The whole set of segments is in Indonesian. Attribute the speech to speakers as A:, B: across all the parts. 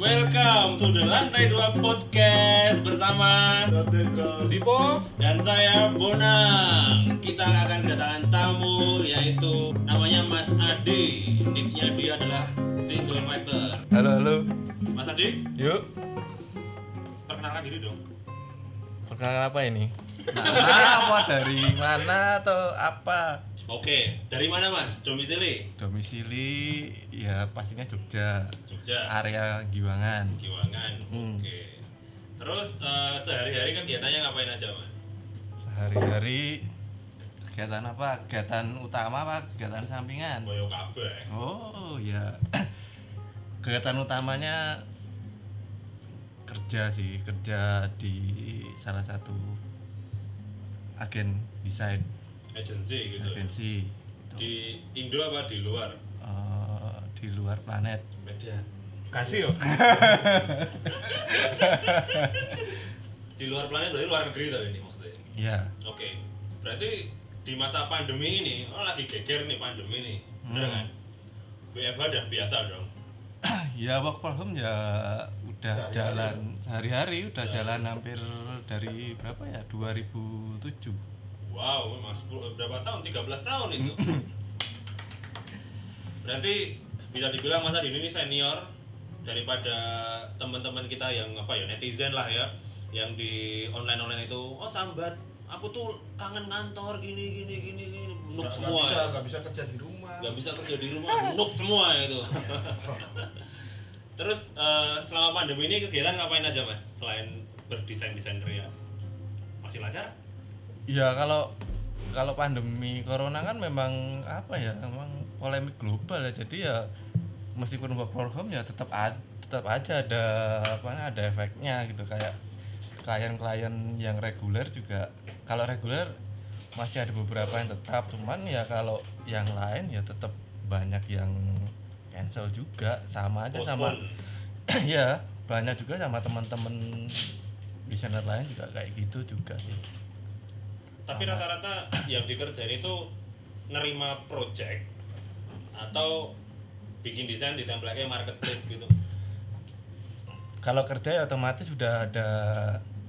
A: Welcome to the Lantai 2 Podcast bersama
B: Vivo
A: dan saya Bonang. Kita akan kedatangan tamu yaitu namanya Mas Adi. Nicknya dia adalah single fighter.
C: Halo halo,
A: Mas Adi,
C: yuk.
A: perkenalkan diri dong.
C: Perkenalkan apa ini? apa dari mana atau apa?
A: Oke, dari mana Mas? Domisili?
C: Domisili ya pastinya Jogja,
A: Jogja,
C: area Giwangan.
A: Giwangan.
C: Hmm.
A: Oke. Terus eh, sehari-hari kegiatannya ngapain aja Mas?
C: Sehari-hari kegiatan apa? Kegiatan utama apa? Kegiatan sampingan?
A: Boyo kabeh.
C: Oh ya, kegiatan utamanya kerja sih, kerja di salah satu agen desain
A: Agency gitu.
C: agensi
A: Di Indo apa di luar?
C: eh, di luar planet.
A: Medan.
B: kasih yo.
A: Di luar planet berarti luar negeri tau ini maksudnya.
C: Ya,
A: Oke. Berarti di masa pandemi ini, oh lagi geger nih pandemi nih. Bener
C: Hmm.
A: kan? WFH udah biasa dong.
C: ya work from home ya udah jalan sehari-hari udah jalan hampir dari berapa ya 2007
A: Wow, memang 10 berapa tahun? 13 tahun itu. Berarti bisa dibilang Mas Adi ini senior daripada teman-teman kita yang apa ya netizen lah ya yang di online online itu oh sambat aku tuh kangen kantor gini gini gini gini noob
D: Nggak-
A: semua
D: nggak bisa
A: ya.
D: nggak bisa kerja di rumah
A: nggak bisa kerja di rumah noob semua itu terus eh, selama pandemi ini kegiatan ngapain aja mas selain berdesain desainer ya masih lancar
C: ya kalau kalau pandemi corona kan memang apa ya memang polemik global ya. Jadi ya meskipun work from home ya tetap ad, tetap aja ada apa ada efeknya gitu. Kayak klien-klien yang reguler juga kalau reguler masih ada beberapa yang tetap. Cuman ya kalau yang lain ya tetap banyak yang cancel juga. Sama aja sama ya banyak juga sama teman-teman desainer lain juga kayak gitu juga sih
A: tapi rata-rata yang dikerjain itu nerima project atau bikin desain ditempelnya marketplace gitu.
C: Kalau kerja ya otomatis sudah ada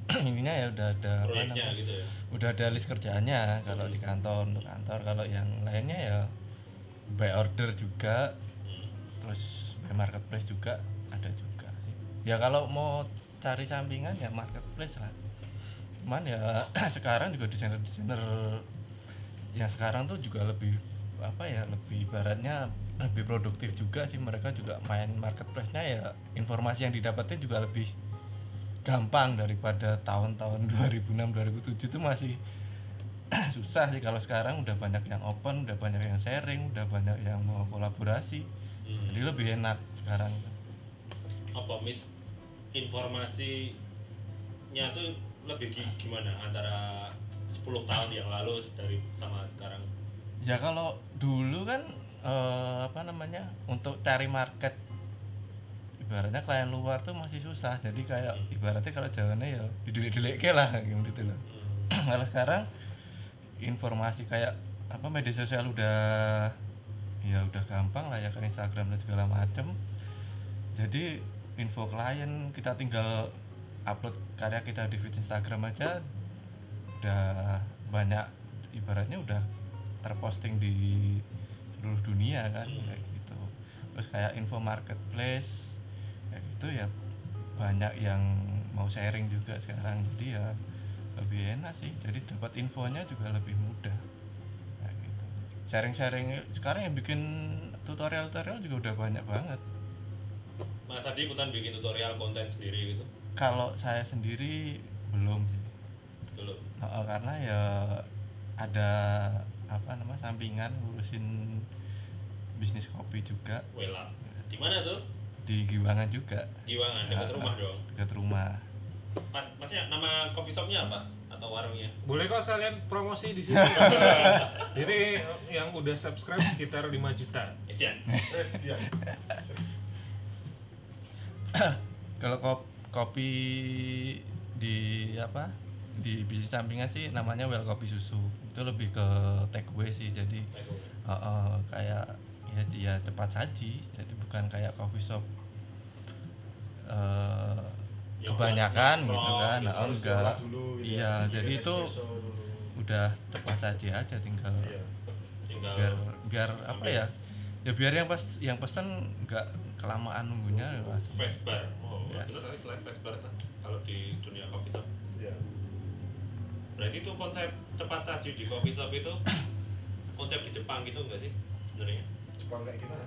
C: ininya ya udah ada
A: proyeknya gitu ya.
C: Udah ada list kerjaannya kalau di kantor untuk kantor. Kalau yang lainnya ya by order juga
A: Hmm.
C: terus by marketplace juga ada juga sih. Ya kalau mau cari sampingan ya marketplace lah cuman ya sekarang juga desainer desainer yang sekarang tuh juga lebih apa ya lebih baratnya lebih produktif juga sih. Mereka juga main marketplace-nya ya informasi yang didapatnya juga lebih gampang daripada tahun-tahun 2006 2007 itu masih susah sih. Kalau sekarang udah banyak yang open udah banyak yang sharing udah banyak yang mau kolaborasi
A: Hmm.
C: jadi lebih enak sekarang.
A: Apa mis informasinya tuh lebih gi- gimana antara 10 tahun yang lalu dari sama sekarang?
C: Ya kalau dulu kan eh, apa namanya untuk cari market ibaratnya klien luar tuh masih susah. Jadi kayak ibaratnya kalau jawabannya ya didelik-delik lah gitu loh.
A: Hmm.
C: kalau sekarang informasi kayak apa media sosial udah ya udah gampang lah ya kan Instagram dan segala macem. Jadi info klien kita tinggal upload karya kita di feed Instagram aja udah banyak ibaratnya udah terposting di seluruh dunia kan kayak gitu. Terus kayak info marketplace kayak gitu ya banyak yang mau sharing juga sekarang. Jadi ya lebih enak sih. Jadi dapat infonya juga lebih mudah. Kayak gitu. Sharing-sharing sekarang yang bikin tutorial-tutorial juga udah banyak banget.
A: Mas Adi ikutan bikin tutorial konten sendiri gitu
C: kalau saya sendiri belum sih.
A: Dulu
C: Heeh, karena ya ada apa nama sampingan ngurusin bisnis kopi juga.
A: Wela di mana tuh?
C: Di Giwangan juga.
A: Giwangan dekat
C: Ah,
A: rumah dong.
C: dekat rumah.
A: Mas masnya nama coffee shopnya apa? Atau warungnya?
B: Boleh kok sekalian promosi di sini. Jadi yang udah subscribe sekitar 5 juta.
A: Etian.
D: Eh dia
C: kalau kop- kopi di apa di bisnis sampingan sih namanya well kopi susu itu lebih ke take away sih jadi eh, eh, kayak ya ya cepat saji jadi bukan kayak coffee shop
A: Yang
C: kebanyakan gitu kan
A: gitu.
C: nah,
D: Harus
C: enggak
D: diolah dulu gitu
C: iya
D: ya.
C: jadi itu udah cepat saja aja tinggal
D: Iya.
A: tinggal
C: biar biar apa ya ya biar yang pas yang pesen nggak kelamaan nunggunya ya
A: fast bar
C: Yes.
A: fast bar tuh kalau di dunia coffee shop
D: Iya.
A: berarti itu konsep cepat saji di coffee shop itu konsep di Jepang gitu enggak sih sebenarnya
D: Jepang kayak gimana?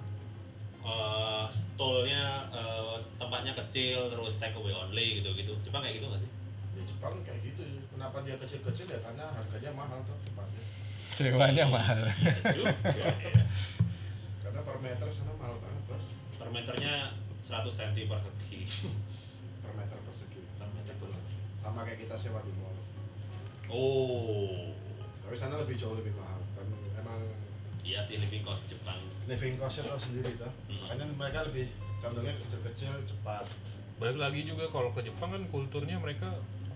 A: Eh, stolnya eh, tempatnya kecil terus take away only gitu gitu Jepang kayak gitu nggak sih
D: Ya Jepang kayak gitu. Kenapa dia kecil-kecil ya karena harganya mahal tuh tempatnya.
C: sewanya mahal
A: juga ya.
D: Karena per meter sana mahal banget bos.
A: per meternya 100 cm persegi
D: Per meter persegi.
A: Per meter
D: Itu lah. Sama kayak kita sewa di mall.
A: oh
D: Tapi sana lebih jauh lebih mahal. Dan emang
A: iya sih living cost Jepang
D: living costnya tuh sendiri tuh.
A: Hmm.
D: Makanya mereka lebih condongnya kecil-kecil cepat.
B: balik lagi juga kalau ke Jepang kan kulturnya mereka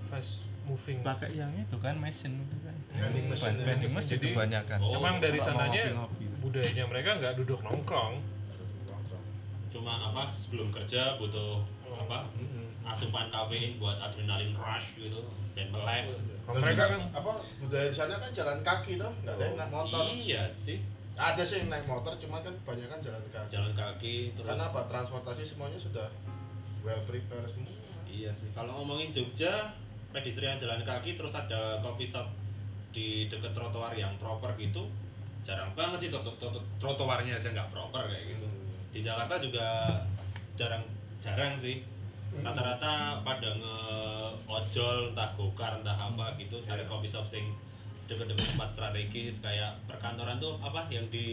B: fast moving
C: pakai yang itu kan mesin itu kan
D: Vending machine ya.
C: vending mesin kebanyakan
A: oh,
B: emang dari sananya budayanya mereka nggak duduk Nongkrong.
A: Cuma apa sebelum kerja butuh apa asupan kafein buat adrenalin rush gitu dan melek
B: kalau
D: Dan
B: mereka
D: juga,
B: kan
D: apa budaya di sana kan jalan kaki tuh, nggak ada yang naik motor.
A: iya sih
D: Ada sih yang naik motor, cuma kan kebanyakan jalan kaki.
A: jalan kaki terus
D: Karena apa? Transportasi semuanya sudah well prepare semua.
A: iya sih kalau ngomongin Jogja pedestrian jalan kaki terus ada coffee shop di deket trotoar yang proper gitu jarang banget sih troto troto trotoarnya aja nggak proper kayak gitu di Jakarta juga jarang jarang sih. Rata-rata pada nge ojol entah gokar entah apa gitu cari
D: Iya.
A: coffee shop sing deket-deket tempat strategis kayak perkantoran tuh apa? Yang di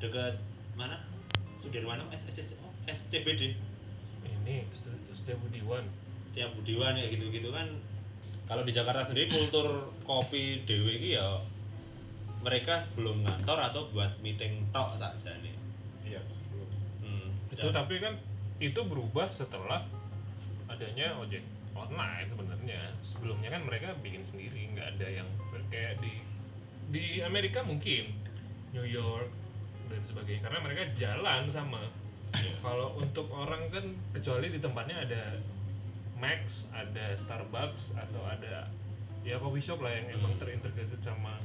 A: deket mana? Sudirman S S S oh, SCBD
B: ini setiap Budiwan.
A: Setiap budiwan ya gitu-gitu kan. Kalau di Jakarta sendiri kultur kopi dewe iki ya mereka sebelum ngantor atau buat meeting tok saja nih.
D: Iya.
B: Itu tapi kan itu berubah setelah adanya ojek online sebenarnya. Sebelumnya kan mereka bikin sendiri nggak ada yang kayak di di Amerika mungkin New York dan sebagainya. Karena mereka jalan sama. Kalau untuk orang kan kecuali di tempatnya ada Max ada Starbucks atau ada ya coffee shop lah yang emang terintegrated sama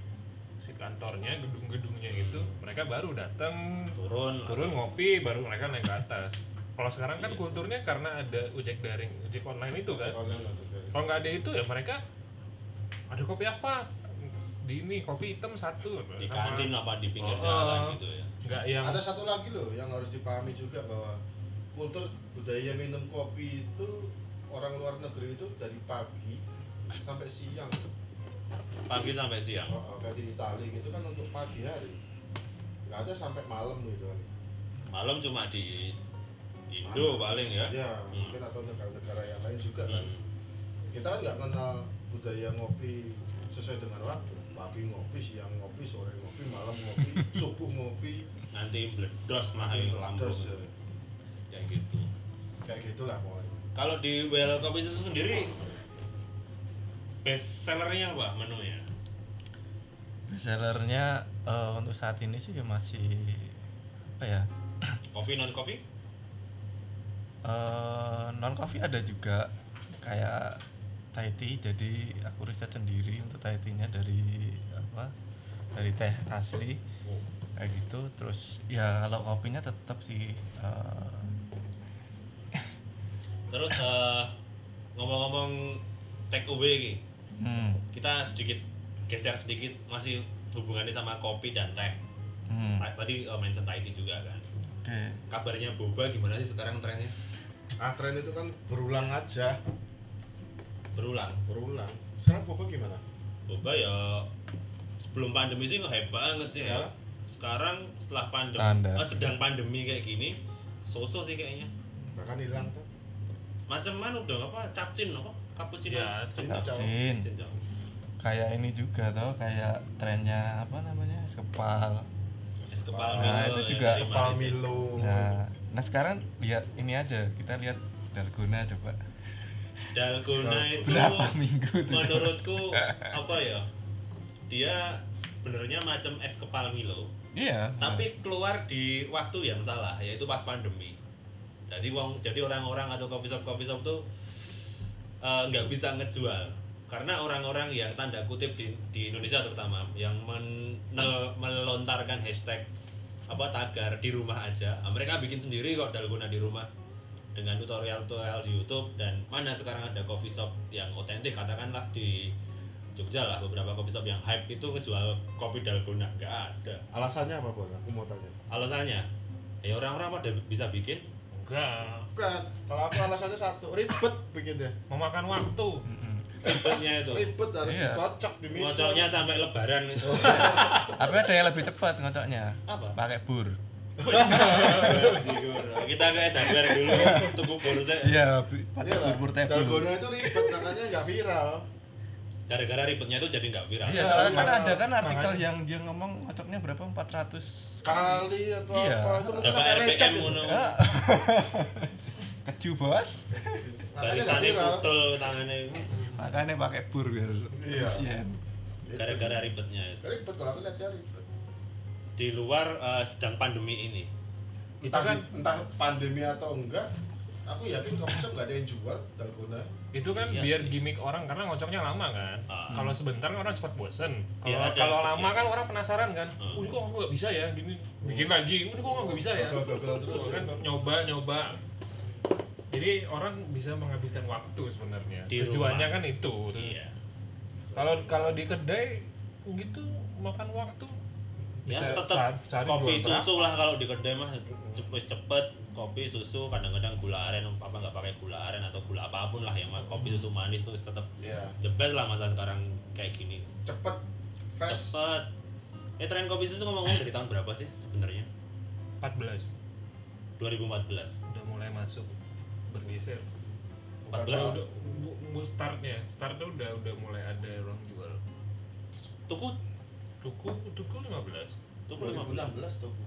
B: si kantornya gedung-gedungnya itu mereka baru datang
A: turun
B: turun ngopi baru mereka naik ke atas. Kalau sekarang kan kulturnya karena ada ojek daring ojek online itu kan. Kalau nggak ada itu ya mereka ada kopi apa? Di ini kopi hitam satu.
A: Di
B: sama-
A: kantin apa di pinggir
B: Oh,
A: jalan
B: oh.
A: gitu ya.
B: Nggak yang
D: Ada satu lagi loh yang harus dipahami juga bahwa kultur budaya minum kopi itu orang luar negeri itu dari pagi sampai siang.
A: Pagi sampai siang
D: Oh, oh, kayak di Itali gitu kan untuk pagi hari. Nggak ada sampai malam gitu kan.
A: malam cuma di Indo paling ya
D: Ya,
A: Hmm.
D: mungkin atau negara-negara yang lain juga kan.
A: Hmm.
D: Kita kan nggak kenal budaya ngopi sesuai dengan waktu. Pagi ngopi, siang ngopi, sore ngopi, malam ngopi, subuh ngopi,
A: nanti bledos mah yang lambung
D: terus ya.
A: kayak gitu
D: kayak gitulah pokoknya.
A: kalau di Well Coffee itu sendiri best sellernya apa menunya?
C: Bestsellernya eh, untuk saat ini sih ya masih apa ya?
A: Coffee non coffee?
C: Non coffee ada juga. Kayak Thai tea jadi aku riset sendiri untuk Thai tea-nya dari apa dari teh asli.
A: Oh.
C: kayak gitu. Terus ya kalau kopinya tetap sih eh,
A: Terus eh, ngomong-ngomong take away iki,
C: hmm,
A: kita sedikit geser sedikit masih hubungannya sama kopi dan teh.
C: hmm,
A: Ta- Tadi eh, mention tea juga kan.
C: oke
A: Kabarnya boba gimana sih sekarang trennya?
D: Ah tren itu kan berulang aja,
A: Berulang.
D: berulang. Sekarang boba gimana?
A: Boba ya sebelum pandemi sih hype banget sih ya.
D: Sekarang?
A: Sekarang setelah pandemi, eh, sedang pandemi kayak gini, so-so sih kayaknya.
D: Bahkan hilang tuh.
A: Macam mana udah apa? Capcin apa? Cappuccino.
B: Ya.
A: Cincau.
C: kayak ini juga tuh kayak trennya apa namanya es kepal
A: Es kepal
C: Nah,
A: Milo
C: itu
A: yang
C: juga
A: si
D: Kepal
A: ya.
D: Milo.
C: nah nah sekarang lihat ini aja kita lihat dalgona coba
A: Dalgona itu
C: berapa minggu tuh
A: menurutku apa ya dia sebenarnya macam es kepal Milo
C: iya
A: tapi keluar di waktu yang salah yaitu pas pandemi jadi wong jadi orang-orang atau coffee shop coffee shop tuh eh, nggak bisa ngejual karena orang-orang yang tanda kutip di, di Indonesia terutama yang menel- melontarkan hashtag apa tagar di rumah aja ah, mereka bikin sendiri kok dalgona di rumah dengan tutorial-tutorial di YouTube dan mana sekarang ada coffee shop yang otentik katakanlah di Jogja lah beberapa coffee shop yang hype itu ngejual kopi dalgona nggak ada
D: Alasannya apa, Bang? Aku mau tanya.
A: alasannya ya orang-orang pada bisa bikin
B: enggak
D: Bukan. Kalau aku alasannya satu, ribet bikinnya.
B: memakan waktu
A: ribetnya itu
D: Ribet harus
C: Iya.
D: dikocok di misal.
A: ngocoknya sampai lebaran itu
C: Tapi ada yang lebih cepat ngocoknya.
A: apa
C: Pakai bur.
A: kita ke SHR dulu tuku bursa
C: Iya, bi- pakai
D: Iya
C: bur bur table.
D: Dalgona itu ribet, makanya nggak viral.
A: Gara-gara ribetnya itu jadi nggak viral
C: Iya, soalnya kan
D: Iya.
C: ada kan artikel yang dia ngomong ngocoknya berapa? 400
D: Kali atau
C: Iya.
D: apa itu
A: berapa
D: sampai
A: RPM ngono
C: Ya. Keju bos.
A: Barisannya
D: viral.
A: putul tangannya
C: Makanya pakai bur biar
D: Iya.
C: efisien.
A: gara-gara ribetnya itu
D: Ribet kalau aku lihat ya ribet.
A: di luar eh, sedang pandemi ini
B: Itu
D: Entah,
B: kan-
D: entah pandemi atau enggak, aku yakin coffee shop nggak ada yang jual dalgona.
B: itu kan
A: Iya
B: biar
A: sih.
B: gimmick orang karena ngocoknya lama kan.
A: Ah.
B: kalau sebentar kan orang cepat bosen.
A: Iya,
B: kalau
A: ada
B: kalau lama kan orang penasaran kan.
A: Ah.
B: uh kok aku nggak bisa ya? Gini bikin lagi. Uh kok nggak bisa ya?
D: Gagal-gagal terus.
B: kan nyoba nyoba. Jadi orang bisa menghabiskan waktu sebenarnya.
A: Di
B: tujuannya
A: rumah.
B: kan itu.
A: Iya.
B: Kalau kalau di kedai gitu makan waktu.
A: Ya tetap kopi susu lah kalau di kedai mah cepet cepet kopi susu kadang-kadang gula aren um, papa nggak pakai gula aren atau gula apa pun lah yang kopi susu manis tuh tetap
D: yeah.
A: the best lah masa sekarang kayak gini.
D: Cepet. Fast.
A: cepet. Eh tren kopi susu ngomong-ngomong dari tahun berapa sih sebenarnya?
B: 14
A: 2014
B: udah mulai masuk bergeser.
A: 14
B: udah bu, bu startnya startnya udah udah mulai ada orang jual.
A: Tuku?
B: Tuku tuku 15
A: tuku 15
D: tuku.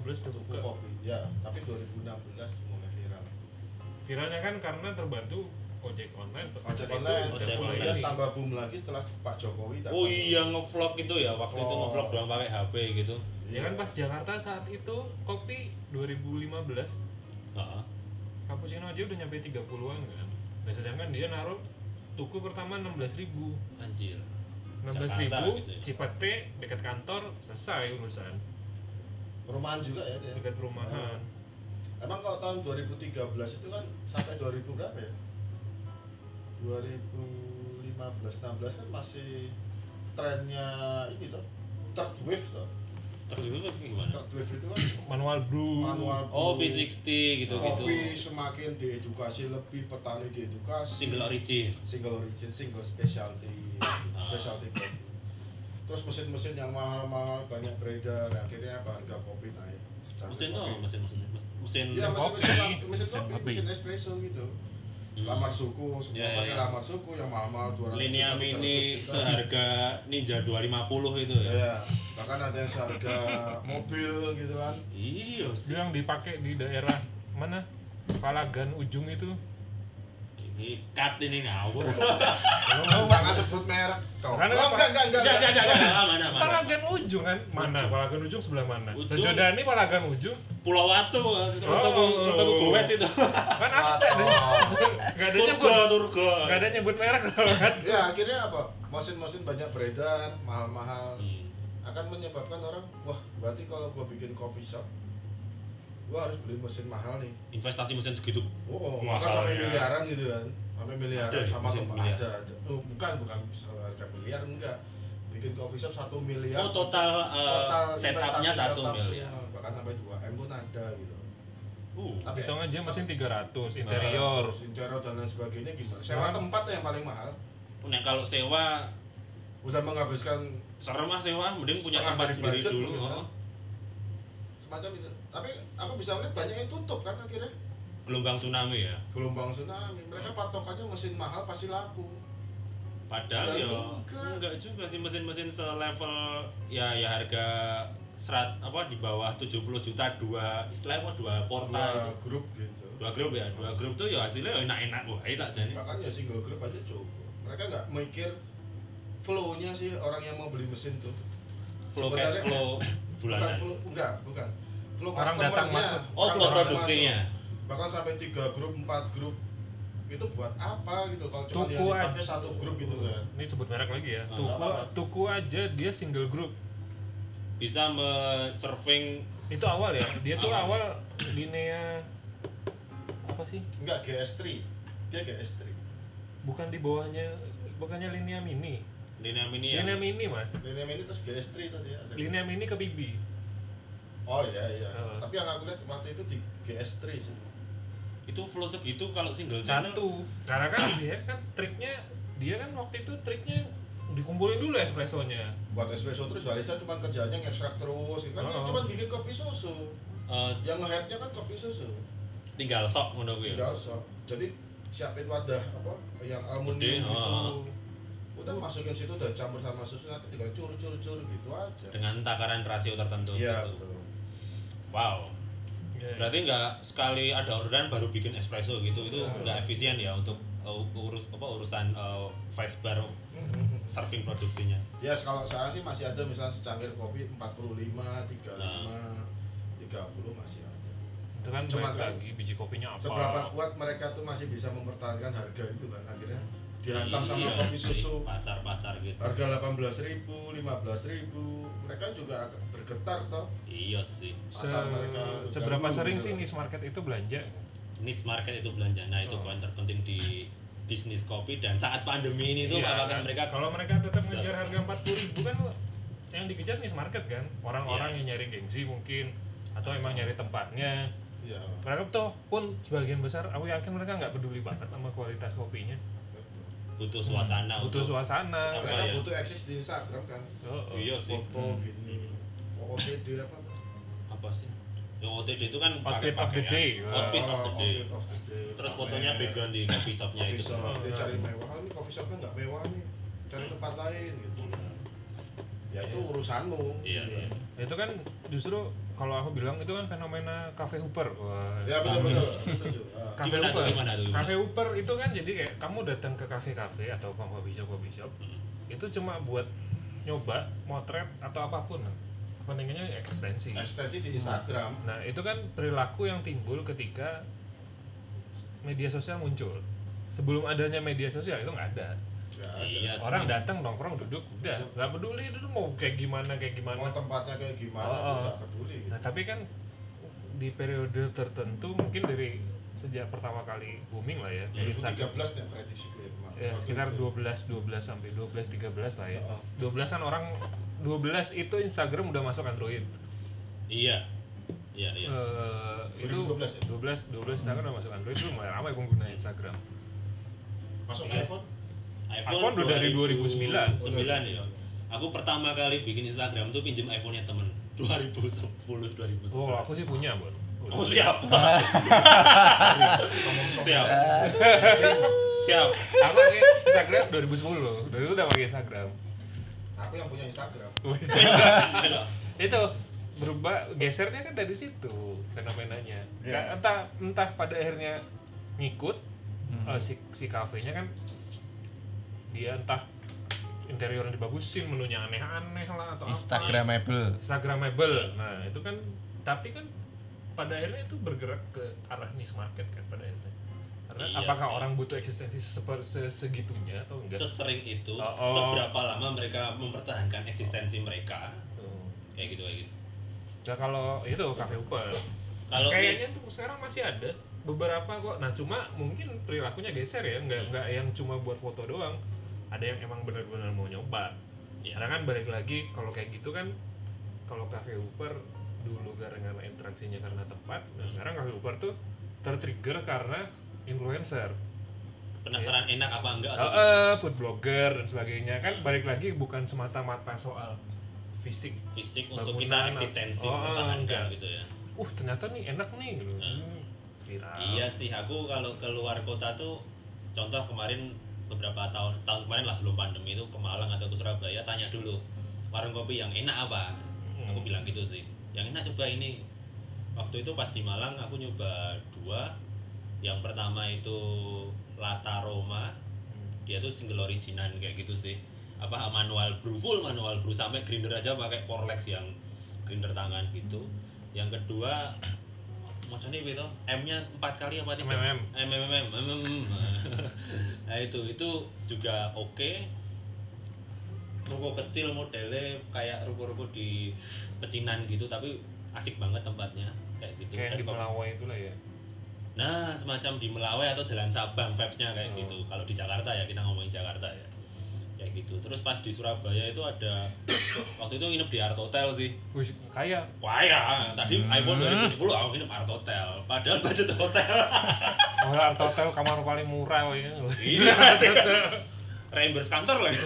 B: 2015 udah buka.
D: kopi. Ya, tapi 2016 mulai viral.
B: Viralnya kan karena terbantu ojek online.
D: Ojek online.
A: Ojek online.
D: Kemudian tambah boom lagi setelah Pak Jokowi datang.
A: Oh iya ngevlog itu ya waktu oh.
D: itu
A: ngevlog doang pakai HP gitu.
B: Ya kan pas Jakarta saat itu kopi 2015.
A: Heeh. Uh-huh.
B: Cappuccino aja udah nyampe 30-an kan. Nah, sedangkan dia naruh tuku pertama 16.000.
A: Anjir.
B: 16.000
A: gitu ya.
B: Cipete dekat kantor selesai urusan
D: Perumahan juga ya dia.
B: dekat perumahan
D: Emang kalau tahun 2013 itu kan sampai 2000 berapa ya? 2015 16 kan masih trennya ini tuh third wave tuh.
A: terus itu gimana
D: Third wave itu kan
B: manual brew
D: manual
A: oh
D: brew.
A: V60 gitu gitu
D: Kopi semakin diedukasi lebih petani diedukasi.
A: single origin
D: single origin, single specialty, specialty coffee. Terus mesin-mesin yang mahal-mahal banyak beredar, akhirnya apa harga kopi naik.
A: Mesin tuh mesin mesin mesin
D: Iya, mesin
B: kopi.
D: mesin, mesin,
C: Mesin
D: kopi, mesin espresso gitu.
A: Hmm.
D: Lamar suku, semua
A: Ya, ya,
D: pakai
A: ya.
D: lamar suku yang mahal-mahal 200
A: Linea
D: juta,
A: Mini
D: 300 juta.
A: seharga Ninja 250 itu ya.
D: Ya, bahkan ada yang seharga mobil gitu kan.
A: Iya sih.
B: yang dipakai di daerah mana Palagan ujung itu
A: Ini cut ini ngawur.
D: Oh, jangan sebut merek. Kau. Oh,
B: Karena
D: enggak,
B: apa?
D: enggak, enggak,
A: Enggak,
D: enggak.
A: enggak, enggak, enggak, mana, mana.
B: Palagan ujung kan mana. Palagan ujung sebelah mana
A: Ujung.
B: Rejodani Palagan ujung
A: Pulau Watu, untuk
B: Oh.
A: untuk gowes itu.
B: kan ada nggak ada nyebut
A: Turga, turga.
B: nggak ada nyebut merek kan
D: Ya, akhirnya apa? Mesin-mesin banyak beredar, mahal-mahal.
A: Hmm.
D: akan menyebabkan orang wah berarti kalau gua bikin coffee shop gua harus beli mesin mahal nih
A: Investasi mesin segitu.
D: oh
B: Mahal
D: maka sampai
B: ya.
D: miliaran gitu kan sampai miliaran
A: Ada
D: sama
A: mesin
D: tempat
A: miliar?
D: ada, ada. Oh, bukan bukan harga miliar enggak bikin coffee shop satu miliar
A: Oh, total, uh, setupnya
D: investasi
A: satu
D: setup
A: miliar.
D: semua, bahkan sampai 2 m pun ada gitu
A: Uh.
D: tapi
B: hitung aja mesin 300
D: Nah,
B: interior
D: interior dan lain sebagainya gimana sewa
B: Nah.
D: tempat yang paling mahal
A: Nah, kalau sewa
D: udah menghabiskan
A: serem mah sewa, mending punya tempat sendiri
D: budget
A: dulu.
D: mungkin,
A: oh.
D: kan? semacam itu tapi aku bisa melihat banyak yang tutup kan akhirnya.
A: Gelombang tsunami ya.
D: gelombang tsunami. Mereka patokannya mesin mahal pasti laku.
A: Padahal
D: Ya, enggak.
A: juga sih mesin-mesin selevel ya ya harga serat apa di bawah 70 juta dua istilah apa dua portal
D: dua grup gitu.
A: Dua grup ya? Dua grup tuh ya hasilnya ya enak-enak wah saja nih
D: bahkan ya single grup aja cukup. Mereka nggak mikir flow-nya sih orang yang mau beli mesin tuh.
A: Flow cash flow
D: bukan
A: bulanan
D: flow enggak bukan flow
B: Orang datang masuk.
A: oh flow produksinya
D: masuk. bahkan sampai tiga grup empat grup itu buat apa gitu kalau cuma
B: Tuku
D: dipakai
B: aja.
D: satu grup gitu kan
B: Ini sebut merek lagi ya.
A: Ah,
B: Tuku. Tuku aja dia single group.
A: bisa me-surfing
B: Itu awal ya. Dia tuh Awal. linea apa sih?
D: enggak GS3 dia GS3
B: Bukan di bawahnya bukannya linea mini.
A: linea mini yang
B: Linea mini, Mas.
D: Lineam ini terus GS3 tadi ada
B: Linea mini ke PB.
D: Oh iya iya
B: Oh.
D: tapi yang aku lihat waktu itu di GS3 sih
A: itu flow segitu kalau single channel
B: Satu. Karena kan dia kan triknya dia kan waktu itu triknya dikumpulin dulu espressonya.
D: buat espresso terus Barista cuma kerjaannya ngekstrak terus kan dia
B: Oh.
D: cuma bikin kopi susu
A: eh,
D: yang nge-hype-nya kan kopi susu
A: tinggal sok ngono kuwi ya.
D: tinggal sok jadi siapin wadah apa yang aluminium gitu
A: oh.
D: udah masukin situ udah campur sama susu nanti tinggal cur cur cur gitu aja
A: dengan takaran rasio tertentu
D: iya
A: gitu.
D: betul
A: wow
B: Ya,
A: berarti nggak sekali ada orderan baru bikin espresso gitu itu
D: Iya.
A: nggak efisien ya untuk uh, urus apa urusan uh, vice bar serving produksinya
D: ya kalau sekarang sih masih ada misalnya secangkir kopi 45 35
A: Nah.
D: 30 masih ada
B: itu kan
D: Cuma kan,
B: lagi biji kopinya apa.
D: seberapa kuat mereka tuh masih bisa mempertahankan harga itu kan akhirnya dihantam sama
A: Iya
D: kopi susu
A: pasar-pasar gitu
D: harga 18.000 15.000 mereka juga akan bergetar toh
A: iya sih
B: Se-
D: mereka
B: seberapa
D: terganggu
B: sering
D: gitu.
B: sih niche market itu belanja?
A: niche market itu belanja nah itu
B: Oh.
A: poin terpenting di bisnis kopi dan saat pandemi ini tuh
B: Iya,
A: apakah
B: kan?
A: mereka
B: kalau mereka tetap ngejar harga 40 ribu kan yang dikejar niche market kan orang-orang
A: Iya.
B: yang nyari gengsi mungkin atau emang nyari tempatnya
D: ya
B: mereka tuh pun sebagian besar aku yakin mereka nggak peduli banget sama kualitas kopinya.
A: Butuh suasana
B: butuh
A: untuk
B: suasana.
D: mereka
A: ya?
D: butuh eksis di Instagram kan.
B: Oh, oh.
A: iya sih.
D: Foto gini. OOTD apa?
A: Apa sih? Ya OTD itu kan
B: Outfit of the
A: pakai-pakaian.
B: day.
A: outfit of the
D: Oh,
A: day.
D: outfit of the day.
A: terus fotonya background di coffee shopnya
D: coffee
A: itu.
D: shop.
B: Oh,
D: dia
B: iya.
D: cari mewah. Oh, ini coffee shopnya nggak mewah nih. Cari tempat lain gitu ya itu urusanmu
A: Iya,
D: gitu.
A: iya.
B: itu kan justru kalau aku bilang itu kan fenomena cafe hooper Wah,
D: ya betul betul setuju Ah.
A: Gimana
B: Hooper.
A: gimana tuh, gimana?
B: Cafe Hooper itu kan jadi kayak kamu datang ke kafe-kafe atau ke coffee shop coffee shop
A: Hmm.
B: itu cuma buat nyoba motret atau apa pun kepentingannya eksistensi
D: ekstensi di Instagram
B: nah itu kan perilaku yang timbul ketika media sosial muncul sebelum adanya media sosial itu nggak ada
D: nggak ada
A: iya sih.
B: orang datang nongkrong duduk udah nggak peduli itu mau kayak gimana kayak gimana
D: mau tempatnya kayak gimana
B: Oh,
D: tuh
B: oh.
D: nggak peduli gitu
B: Nah tapi kan di periode tertentu mungkin dari sejak pertama kali booming lah ya,
A: Ya,
B: Instagram
D: 2013 nih prediksi gue
B: ya sekitar
D: itu.
B: 12 12 sampai 12 13 lah ya.
D: Oh.
B: 12 kan orang 12 itu Instagram udah masuk Android.
A: iya iya iya
B: Eh, itu
D: 2012 ya?
B: 12 12 Instagram udah masuk Android itu mulai ramai pengguna Instagram.
D: masuk
A: Iya.
D: iPhone
B: iPhone udah dari 2009.
A: 9 ya aku pertama kali bikin Instagram tuh pinjem iPhone-nya temen 2010 2011
B: Oh, aku sih punya, Bon.
A: Oh siap. siap. siap.
B: Aku pakai Instagram 2010. Dari itu udah pakai Instagram.
D: aku yang punya Instagram
B: itu berubah gesernya kan dari situ fenomenanya. Ka- entah entah pada akhirnya ngikut eh, si si kafenya kan dia entah interiornya dibagusin menunya aneh-aneh lah atau apa
C: Instagramable
B: Instagramable nah itu kan tapi kan pada akhirnya itu bergerak ke arah niche market kan pada akhirnya karena
A: Iya
B: apakah
A: sih.
B: orang butuh eksistensi seper- se- segitunya atau enggak
A: Sesering itu,
B: Oh, oh.
A: seberapa lama mereka mempertahankan eksistensi mereka,
B: Tuh.
A: kayak gitu kayak gitu.
B: Nah kalau itu cafe Uber,
A: Kalau
B: kayaknya tuh sekarang masih ada beberapa kok. Nah cuma mungkin perilakunya geser ya, nggak nggak yang cuma buat foto doang. Ada yang emang benar-benar mau nyoba.
A: Ya.
B: Karena kan balik lagi kalau kayak gitu kan, kalau cafe Uber dulu karena interaksinya karena tempat, dan sekarang cafe Uber tuh tertrigger karena influencer,
A: penasaran enak apa enggak atau
B: Eh, eh, food blogger dan sebagainya kan balik lagi bukan semata-mata soal fisik
A: fisik untuk kita eksistensi
B: oh,
A: mempertahankan
B: enggak.
A: gitu ya.
B: uh ternyata nih enak nih gitu Hmm, viral
A: Iya sih, aku kalau keluar kota tuh contoh kemarin beberapa tahun setahun kemarin lah sebelum pandemi itu ke Malang atau ke Surabaya tanya dulu warung kopi yang enak apa? Aku
B: Hmm.
A: bilang gitu sih. Yang enak coba ini. Waktu itu pas di Malang aku nyoba dua. Yang pertama itu Lata Roma. Dia tuh single originan kayak gitu sih. Apa manual brew full manual brew sampai grinder aja pakai Porlex yang grinder tangan gitu. Yang kedua macamnya itu M-nya empat kali apa tiga?
B: MMM.
A: MMM, MMM. Nah itu itu juga oke. Ruko kecil modelnya kayak ruko-ruko di pecinan gitu tapi asik banget tempatnya kayak gitu.
B: kayak
A: Dan
B: di Melawai itulah ya
A: Nah, semacam di Melawai atau Jalan Sabang vibes-nya kayak
B: Oh.
A: gitu. Kalau di Jakarta ya kita ngomongin Jakarta ya. Kayak gitu. Terus pas di Surabaya itu ada waktu itu nginep di Art Hotel sih.
B: Wih, kayak
A: Wah ya, tadi iPhone 2010 aku nginep Art Hotel. Padahal budget hotel.
B: oh, Art Hotel kamar paling murah ya.
A: Iya, reimburse kantor lagi.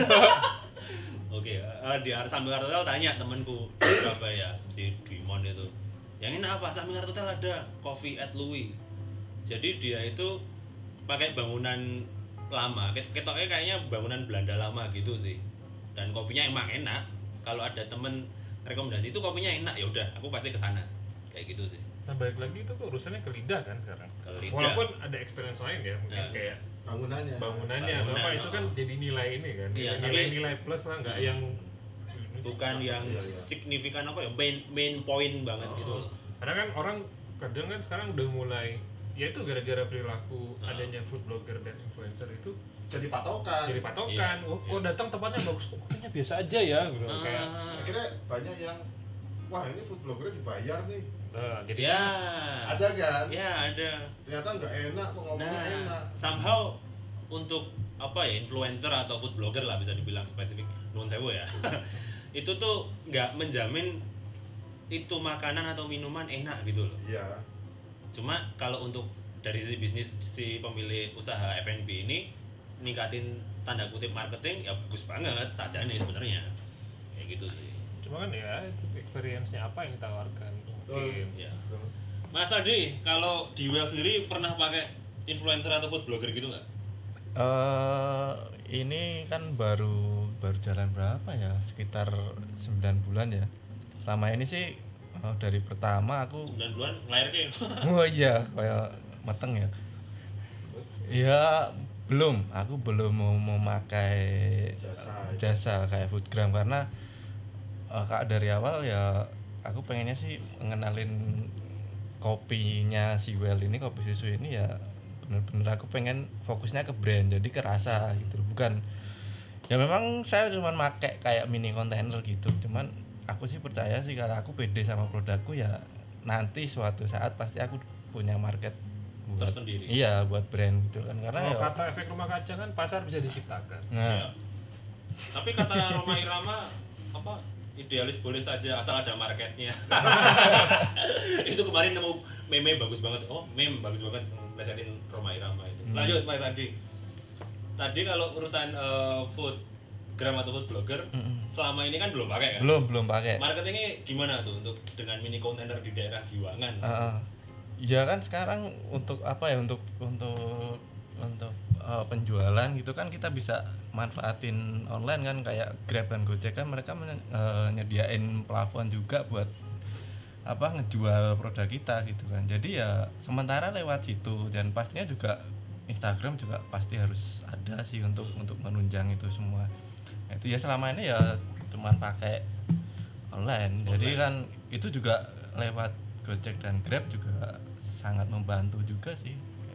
A: Oke, eh, di Art samping Art Hotel tanya temanku di Surabaya si Dimon itu. Yang ini apa? Samping Art Hotel ada Coffee at Louis. Jadi dia itu pakai bangunan lama. Ket- Ketoknya kayaknya bangunan Belanda lama gitu sih. Dan kopinya emang enak. Kalau ada temen rekomendasi itu kopinya enak ya udah, aku pasti ke sana. Kayak gitu sih.
B: Nah balik lagi itu kok urusannya ke lidah kan sekarang.
A: Ke lidah.
B: Walaupun ada experience lain ya, mungkin
A: Ya.
B: kayak
D: bangunannya
B: bangunannya atau
A: Bangunan,
B: apa itu kan
A: oh.
B: jadi nilai ini kan,
A: Iya, tapi-
B: nilai-nilai plus lah nggak yang
A: Bukan yang
D: Iya, iya.
A: signifikan apa ya, main main point banget gitu loh.
B: Karena kan orang kadang kan sekarang udah mulai ya itu gara-gara perilaku
A: Ah.
B: adanya food blogger dan influencer itu
D: jadi patokan
B: jadi patokan.
A: Iya,
B: Oh, kok
A: iya.
B: datang tempatnya bagus, kok kayaknya biasa aja ya gitu. Kayak
A: Ah.
D: akhirnya banyak yang wah ini food blogger dibayar nih
B: nah, jadi
A: Ya.
D: ada kan
A: Ya, ada.
D: ternyata nggak enak kok ngomongnya
A: Nah,
D: enak
A: somehow untuk apa ya influencer atau food blogger lah bisa dibilang spesifik nuan sewu ya. itu tuh nggak menjamin itu makanan atau minuman enak gitu loh.
D: iya
A: Cuma kalau untuk dari sisi bisnis si pemilik usaha F&B ini ningkatin tanda kutip marketing ya bagus banget saja nih sebenarnya. Kayak gitu sih.
B: cuma kan ya itu experience-nya apa yang ditawarkan mungkin.
A: Ya.
D: Betul.
A: Mas Adi, kalau di Well sendiri pernah pakai influencer atau food blogger gitu nggak?
C: eh ini kan baru baru jalan berapa ya sekitar 9 bulan ya lama ini sih eh, dari pertama aku
A: 9 bulan ngelahirke.
C: oh iya kayak mateng ya.
D: Terus?
C: Ya belum. Aku belum mau memakai
D: Jasa.
C: jasa kayak foodgram karena eh, kak dari awal ya aku pengennya sih ngenalin kopinya si Well ini kopi susu ini ya bener-bener aku pengen fokusnya ke brand jadi kerasa gitu. Bukan ya memang saya cuma make kayak mini kontainer gitu. Cuman aku sih percaya sih kalau aku pede sama produkku ya nanti suatu saat pasti aku punya market buat
A: Tersendiri.
C: iya buat brand gitu kan karena
B: Kalau
C: ya,
B: kata efek rumah kaca kan pasar bisa diciptakan.
C: nah,
A: Siap. Tapi kata Roma Irama apa idealis boleh saja asal ada marketnya. itu kemarin nemu meme bagus banget. Oh, meme bagus banget ngelesetin Roma Irama itu.
C: Hmm.
A: Lanjut Mas Adi. Tadi kalau urusan eh, food gram atau food blogger
C: Mm-mm.
A: selama ini kan belum pakai kan?
C: belum belum pakai
A: Marketingnya gimana tuh untuk dengan mini container di daerah Giwangan?
C: Heeh. ya kan sekarang untuk apa ya untuk untuk untuk eh, penjualan gitu kan kita bisa manfaatin online kan kayak Grab dan Gojek kan mereka men- eh, nyediain plafon juga buat apa ngejual produk kita gitu kan jadi ya sementara lewat situ dan pastinya juga Instagram juga pasti harus ada sih untuk untuk menunjang itu semua itu ya selama ini ya cuman pakai online jadi kan itu juga lewat Gojek dan Grab juga sangat membantu juga sih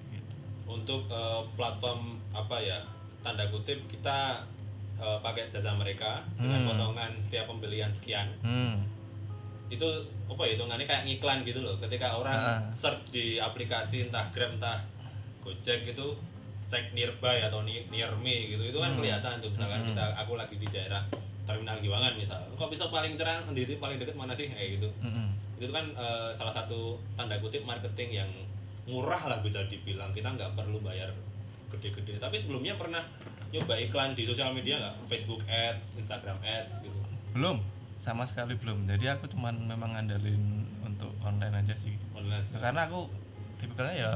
C: gitu.
A: untuk eh, platform apa ya tanda kutip kita eh, pakai jasa mereka dengan
C: Hmm.
A: potongan setiap pembelian sekian
C: hmm
A: itu apa ya hitungannya kayak ngiklan gitu loh ketika orang
C: Ah.
A: search di aplikasi entah Grab entah Gojek itu cek nearby atau near me gitu itu kan
C: Hmm.
A: kelihatan tuh misalkan
C: Hmm.
A: kita aku lagi di daerah terminal Giwangan misal kok bisa paling cerah sendiri paling deket mana sih kayak gitu
C: Mm-mm.
A: itu kan eh, salah satu tanda kutip marketing yang murah lah bisa dibilang kita nggak perlu bayar gede-gede tapi sebelumnya pernah nyoba iklan di sosial media nggak Facebook Ads Instagram Ads gitu
C: belum sama sekali belum jadi aku cuman memang ngandelin untuk online aja sih
A: online aja.
C: karena aku tipikalnya ya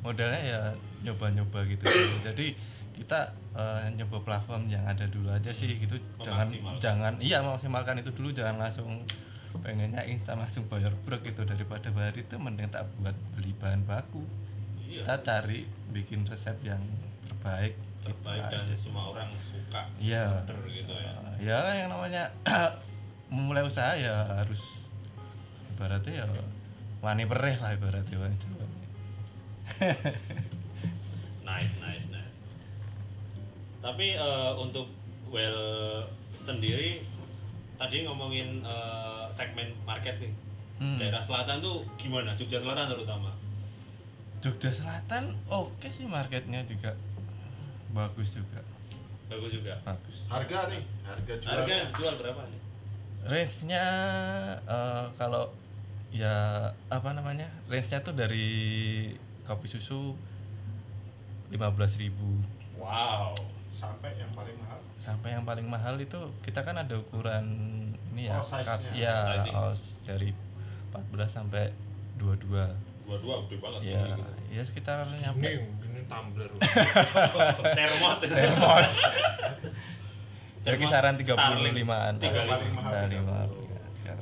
C: modalnya ya nyoba-nyoba gitu. Jadi kita eh, nyoba platform yang ada dulu aja sih gitu. Jangan jangan iya memaksimalkan itu dulu. Jangan langsung pengennya instan langsung bayar brok gitu. Daripada bayar itu mending tak buat beli bahan baku.
A: Iya
C: kita
A: sih.
C: cari bikin resep yang terbaik
A: terbaik
C: gitu
A: dan
C: aja
A: semua orang suka
C: Iya.
A: gitu ya.
C: Ya yang namanya memulai usaha ya harus ibaratnya ya wani perih lah ibaratnya wani
A: nice nice nice. Tapi eh, untuk well sendiri tadi ngomongin eh, segmen market nih.
C: Hmm.
A: daerah selatan tuh gimana? Jogja Selatan terutama.
C: Jogja Selatan oke sih marketnya juga. Bagus juga.
A: Bagus juga?
C: Bagus.
D: Harga nih harga jual
A: harga jual berapa nih?
C: Range-nya eh, kalau ya apa namanya? Range-nya tuh dari kopi susu 15.000
A: wow.
D: Sampai yang paling mahal?
C: Sampai yang paling mahal itu kita kan ada ukuran ini ya
D: Oh,
C: cups ya os dari 14 sampai 22
A: dua-dua gede banget.
C: Ya
A: gitu.
C: ya sekitar
B: ini
C: nyampe
B: ini tumbler.
A: Termos.
C: Termos. Ya kisaran
A: Starling.
C: 35an
A: Tiga
D: Yang paling mahal
C: 35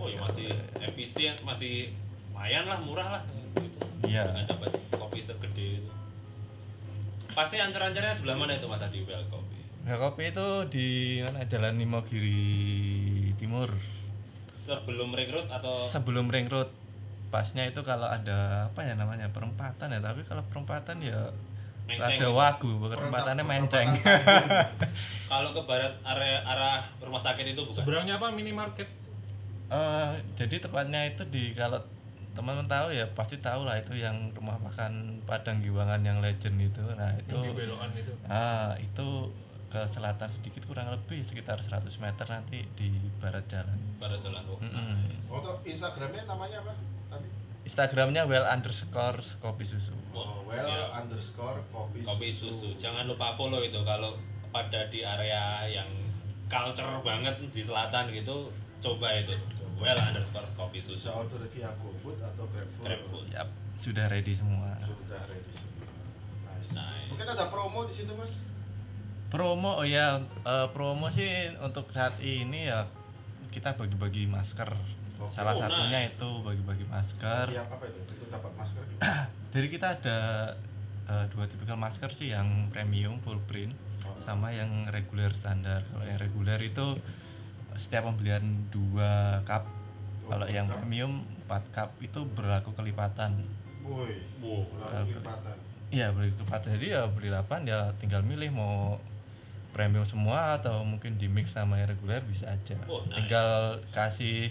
A: oh ya masih efisien masih lumayan lah murah lah segitu
C: Iya.
A: dengan dapat kopi segede itu. Pasti ancar-ancarnya sebelah mana itu mas Adi? Well Kopi.
C: Ya kopi itu di mana Jalan Imogiri Timur.
A: Sebelum ring road atau?
C: Sebelum ring road. Pasnya itu kalau ada apa ya namanya perempatan ya. Tapi kalau perempatan ya
A: Menceng
C: ada
A: gitu.
C: wagu perempatannya menceng.
A: kalau ke barat area arah rumah sakit itu bukan?
B: Seberangnya apa? Minimarket?
C: Eh, jadi tepatnya itu di kalau teman-teman tahu ya pasti tahu lah itu yang rumah makan Padang Giwangan yang legend itu. Nah itu
B: yang di belokan itu.
C: Ah itu ke selatan sedikit kurang lebih sekitar 100 meter nanti di barat jalan.
A: Barat jalan oh,
C: Mm-mm.
A: nice.
D: untuk instagramnya namanya apa tadi?
C: Instagramnya well underscore kopi susu.
D: Oh, well
A: siap.
D: underscore kopi,
A: kopi susu. Jangan lupa follow itu. Kalau pada di area yang culture banget di selatan gitu coba itu well underscore kopi susu
D: order via GoFood atau GrabFood
A: GrabFood.
C: Yap, sudah ready semua
D: sudah ready semua nice.
A: Nice.
D: mungkin ada promo di situ mas
C: promo oh ya eh, promo sih untuk saat ini ya kita bagi-bagi masker
D: Oke.
C: salah
A: Oh,
C: satunya
A: nice.
C: itu bagi-bagi masker
D: Setiap apa itu untuk dapat masker gimana
C: dari kita ada eh, dua tipikal masker sih yang premium full print
D: Oh.
C: sama yang reguler standar kalau yang reguler itu setiap pembelian dua cup.
D: Oh,
C: kalau yang
D: cup.
C: premium 4 cup itu berlaku kelipatan.
D: Woi
A: wow.
D: udah kelipatan.
C: Iya beli kelipatan. Jadi ya beli 8 ya tinggal milih mau premium semua atau mungkin di mix sama yang reguler bisa aja.
A: Oh, nice.
C: tinggal kasih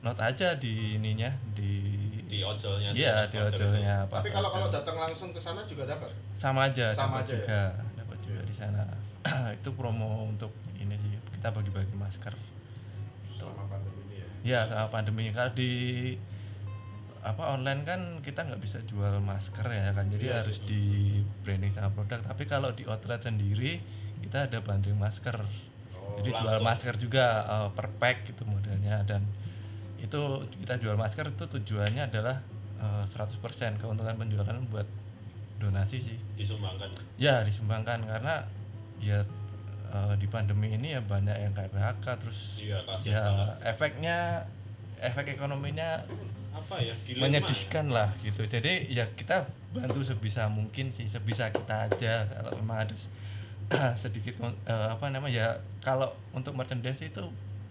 C: note aja di ininya di
A: di ojolnya
C: iya di ojolnya
D: tapi kalau kalau datang langsung ke sana juga dapat?
C: Sama aja
D: Sama
C: dapat
D: aja ya?
C: juga dapat juga
D: Oke.
C: di sana. Itu promo untuk ini sih kita bagi-bagi masker
D: selama pandemi ini ya?
C: Ya selama pandemi kalau di apa online kan kita nggak bisa jual masker ya kan? Jadi
D: Iya
C: harus
D: sih.
C: di branding sama produk. Tapi kalau di outlet sendiri kita ada bundling masker.
D: Oh,
C: jadi jual
A: langsung.
C: masker juga eh, per pack gitu modelnya. Dan itu kita jual masker itu tujuannya adalah eh, 100% keuntungan penjualan buat donasi sih.
A: Disumbangkan.
C: Ya disumbangkan. Karena ya eh, di pandemi ini ya banyak yang kayak PHK terus
A: iya
C: ya
A: banget.
C: efeknya efek ekonominya
A: apa ya? Dilema
C: menyedihkan lah gitu. Jadi ya kita bantu sebisa mungkin sih sebisa kita aja. Kalau memang ada sedikit eh, apa namanya ya kalau untuk merchandise itu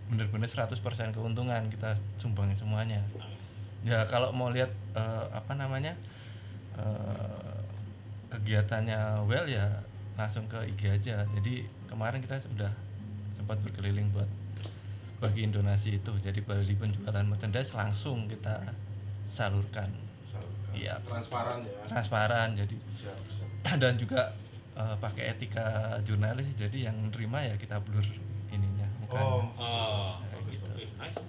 C: benar-benar 100% keuntungan kita sumbangin semuanya.
A: Ya.
C: Ya kalau mau lihat eh, apa namanya eh, kegiatannya well ya langsung ke IG aja. Jadi kemarin kita sudah sempat berkeliling buat bagiin donasi itu. Jadi bagi penjualan merchandise langsung kita salurkan.
D: Salurkan.
C: Iya.
D: transparan ya.
C: Transparan jadi
D: siap siap.
C: dan juga eh, pakai etika jurnalis jadi yang nerima ya kita blur ininya mukanya
D: oh.
A: Oh
C: Kayak
A: bagus
C: gitu.
A: bagus. Nice